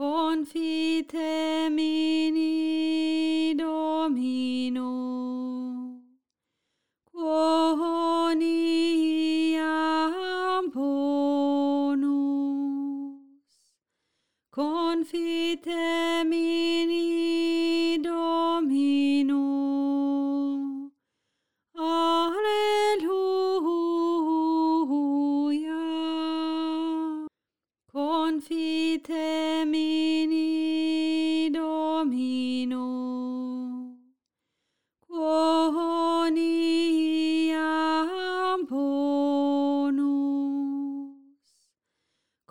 Confite mini Domino, quoniam bonus. Confite mini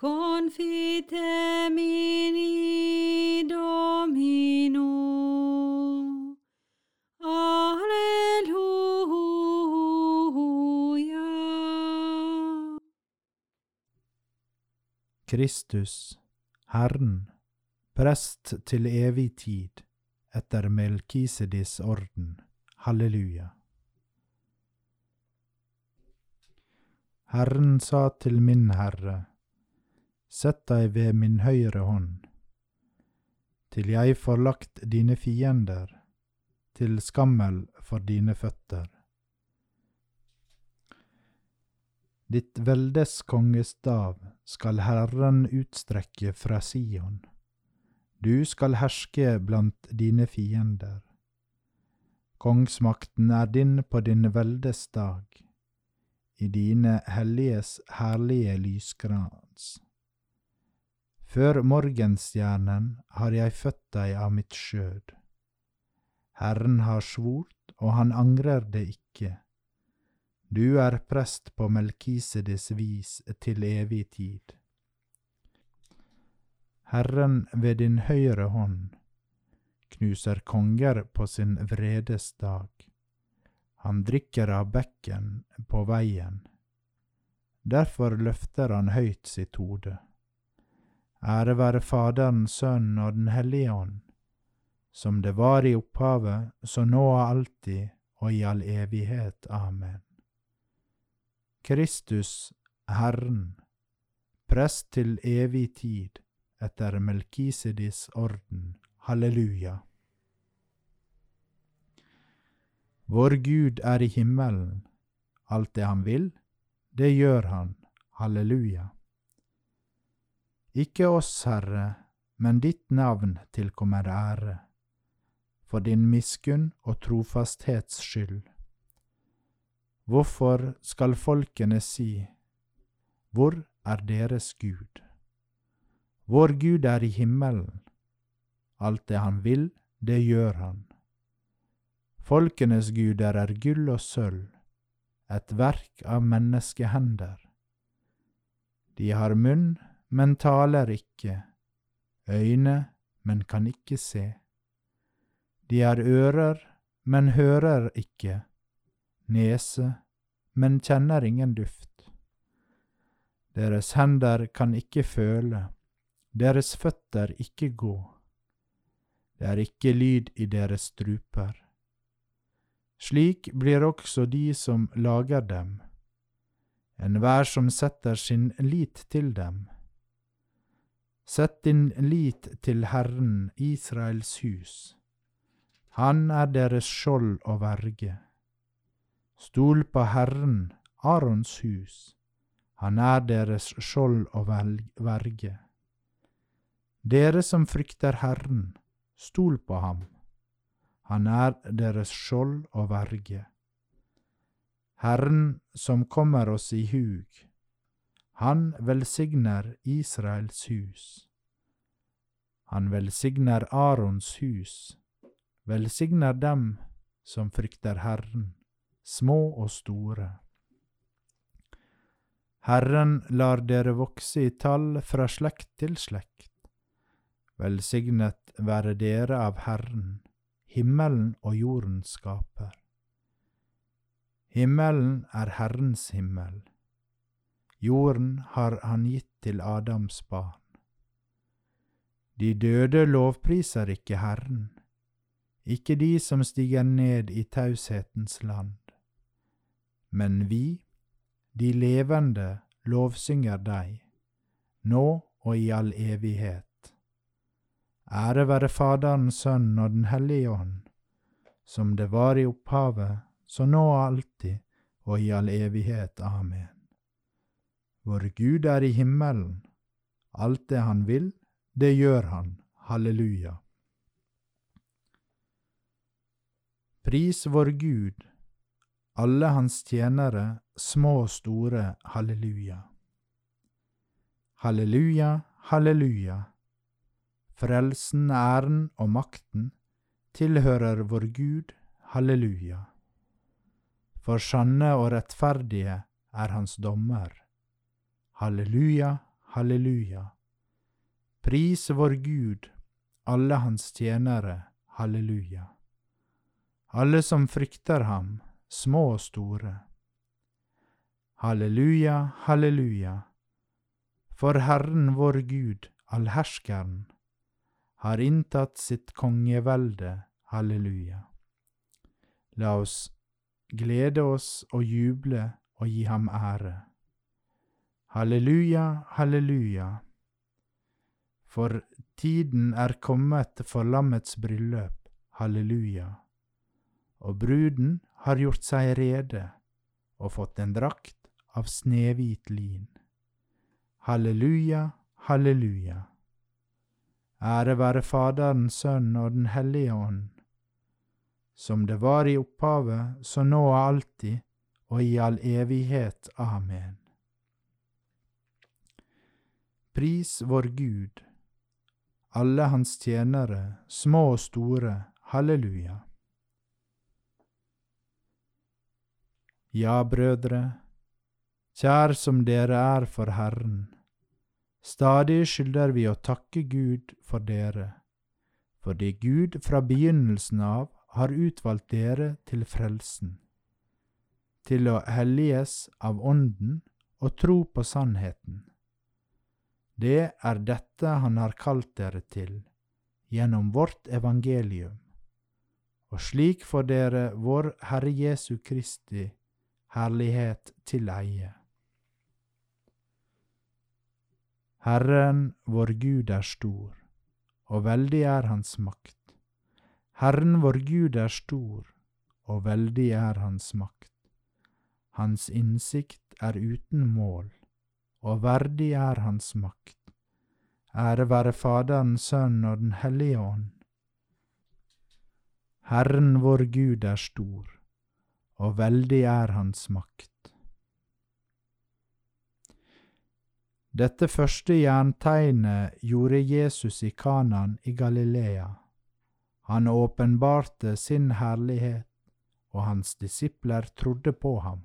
Confite mini Domino, Alleluia. Kristus, Herren, prest til evig tid, etter Melkisedis orden. Halleluja. Herren sa til min Herre, Sett deg ved min høyre hånd, til jeg får lagt dine fiender til skammel for dine føtter. Ditt veldes konges stav skal Herren utstrekke fra Sion. Du skal herske blant dine fiender. Kongsmakten er din på din veldes dag, i dine helliges herlige lyskrans. Før morgenstjernen har jeg født deg av mitt skjød. Herren har svort, og han angrer det ikke. Du er prest på Melkisedes vis til evig tid. Herren ved din høyre hånd knuser konger på sin vredes dag. Han drikker av bekken på veien. Derfor løfter han høyt sitt hode. Ære være Faderen, Sønnen og Den hellige ånd, som det var i opphavet, så nå og alltid og i all evighet. Amen. Kristus, Herren, prest til evig tid, etter Melkisedis orden. Halleluja. Vår Gud er i himmelen. Alt det han vil, det gjør han. Halleluja. Ikke oss, Herre, men ditt navn tilkommer ære, for din miskunn og trofasthets skyld. Hvorfor skal folkene si, Hvor er deres Gud? Vår Gud er i himmelen. Alt det han vil, det gjør han. Folkenes guder er gull og sølv, et verk av menneskehender. De har munn, men taler ikke, øyne, men kan ikke se. De har ører, men hører ikke, nese, men kjenner ingen duft. Deres hender kan ikke føle, deres føtter ikke gå. Det er ikke lyd i deres struper. Slik blir også de som lager dem, enhver som setter sin lit til dem. Sett din lit til Herren, Israels hus. Han er deres skjold og verge. Stol på Herren, Arons hus. Han er deres skjold og verge. Dere som frykter Herren, stol på ham. Han er deres skjold og verge. Herren som kommer oss i hug, han velsigner Israels hus. Han velsigner Arons hus, velsigner dem som frykter Herren, små og store. Herren lar dere vokse i tall fra slekt til slekt. Velsignet være dere av Herren, himmelen og jorden skaper. Himmelen er Herrens himmel. Jorden har han gitt til Adams barn. De døde lovpriser ikke Herren, ikke de som stiger ned i taushetens land. Men vi, de levende, lovsynger deg, nå og i all evighet. Ære være Faderen, Sønnen og Den hellige ånd, som det var i opphavet, så nå og alltid og i all evighet. Amen. Vår Gud er i himmelen, alt det han vil, det gjør han. Halleluja. Pris vår Gud, alle hans tjenere, små og store, halleluja. Halleluja, halleluja. Frelsen, æren og makten tilhører vår Gud, halleluja. For sanne og rettferdige er hans dommer. Halleluja, halleluja. Pris vår Gud, alle hans tjenere, halleluja. Alle som frykter ham, små og store. Halleluja, halleluja. For Herren vår Gud, allherskeren, har inntatt sitt kongevelde, halleluja. La oss glede oss og juble og gi ham ære. Halleluja, halleluja. For tiden er kommet for lammets bryllup, halleluja. Og bruden har gjort seg rede og fått en drakt av snehvit lin. Halleluja, halleluja. Ære være Faderen, Sønnen og Den hellige ånd, som det var i opphavet, så nå og alltid, og i all evighet. Amen. Pris vår Gud, alle hans tjenere, små og store, halleluja. Ja, brødre, kjær som dere er for Herren, stadig skylder vi å takke Gud for dere, fordi Gud fra begynnelsen av har utvalgt dere til frelsen, til å helliges av Ånden og tro på sannheten. Det er dette Han har kalt dere til, gjennom vårt evangelium, og slik får dere vår Herre Jesu Kristi herlighet til eie. Herren vår Gud er stor, og veldig er hans makt. Herren vår Gud er stor, og veldig er hans makt. Hans innsikt er uten mål, og verdig er hans makt. Ære være Faderen, Sønnen og Den hellige ånd. Herren vår Gud er stor, og veldig er hans makt. Dette første jerntegnet gjorde Jesus i Kanan i Galilea. Han åpenbarte sin herlighet, og hans disipler trodde på ham.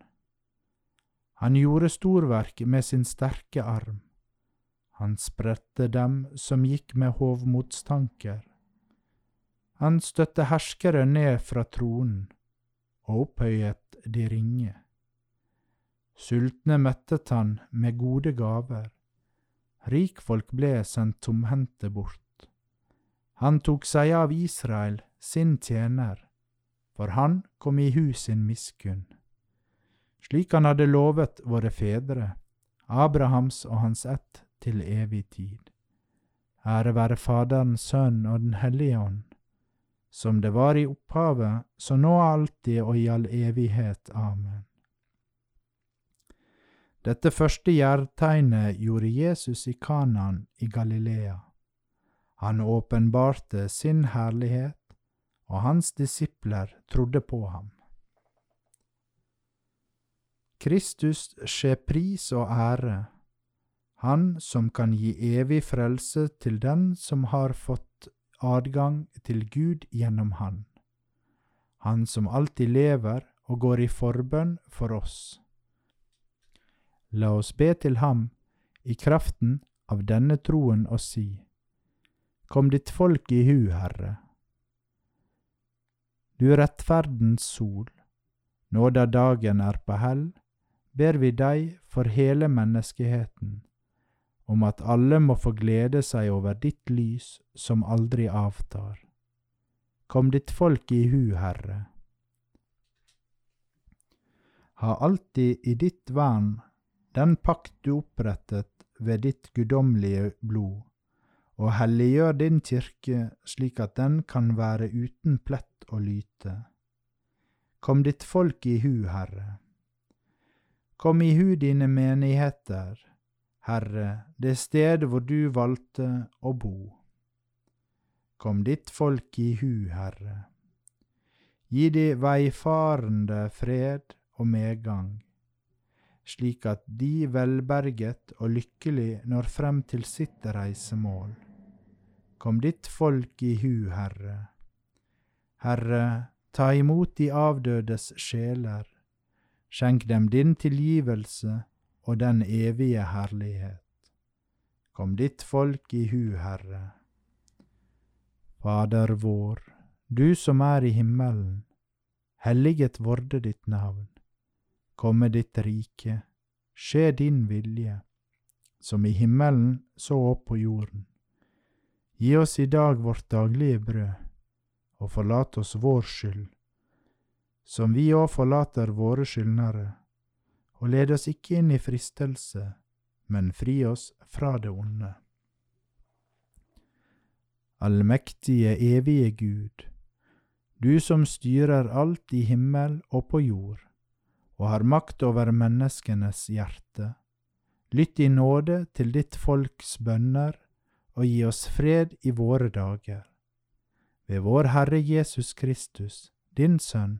Han gjorde storverk med sin sterke arm. Han spredte dem som gikk med hovmodstanker. Han støtte herskere ned fra tronen og opphøyet de ringe. Sultne mettet han med gode gaver, rikfolk ble sendt tomhendte bort. Han tok seg av Israel, sin tjener, for han kom i hu sin miskunn slik han hadde lovet våre fedre, Abrahams og hans ett til evig tid. Ære være Faderen, Sønnen og Den hellige ånd, som det var i opphavet, så nå alltid og i all evighet. Amen. Dette første gjerdtegnet gjorde Jesus i Kanan i Galilea. Han åpenbarte sin herlighet, og hans disipler trodde på ham. Kristus skje pris og ære, Han som kan gi evig frelse til den som har fått adgang til Gud gjennom Han. Han som alltid lever og går i forbønn for oss. La oss be til ham i kraften av denne troen og si, Kom ditt folk i hu, Herre. Du rettferdens sol, nå da dagen er på hell, ber vi deg for hele menneskeheten, om at alle må få glede seg over ditt lys som aldri avtar. Kom ditt folk i hu, Herre. Ha alltid i ditt vern den pakt du opprettet ved ditt guddommelige blod, og helliggjør din kirke slik at den kan være uten plett og lyte. Kom ditt folk i hu, Herre. Kom i hu dine menigheter, Herre, det sted hvor du valgte å bo. Kom ditt folk i hu, Herre. Gi de veifarende fred og medgang, slik at de velberget og lykkelig når frem til sitt reisemål. Kom ditt folk i hu, Herre. Herre, ta imot de avdødes sjeler, skjenk dem din tilgivelse og den evige herlighet. Kom ditt folk i hu, Herre. Fader vår, du som er i himmelen, helliget vorde ditt navn. Komme ditt rike, skje din vilje, som i himmelen så opp på jorden. Gi oss i dag vårt daglige brød, og forlat oss vår skyld, som vi òg forlater våre skyldnere, og led oss ikke inn i fristelse, men fri oss fra det onde. Allmektige, evige Gud, du som styrer alt i himmel og på jord, og har makt over menneskenes hjerte, lytt i nåde til ditt folks bønner og gi oss fred i våre dager. Ved vår Herre Jesus Kristus, din Sønn,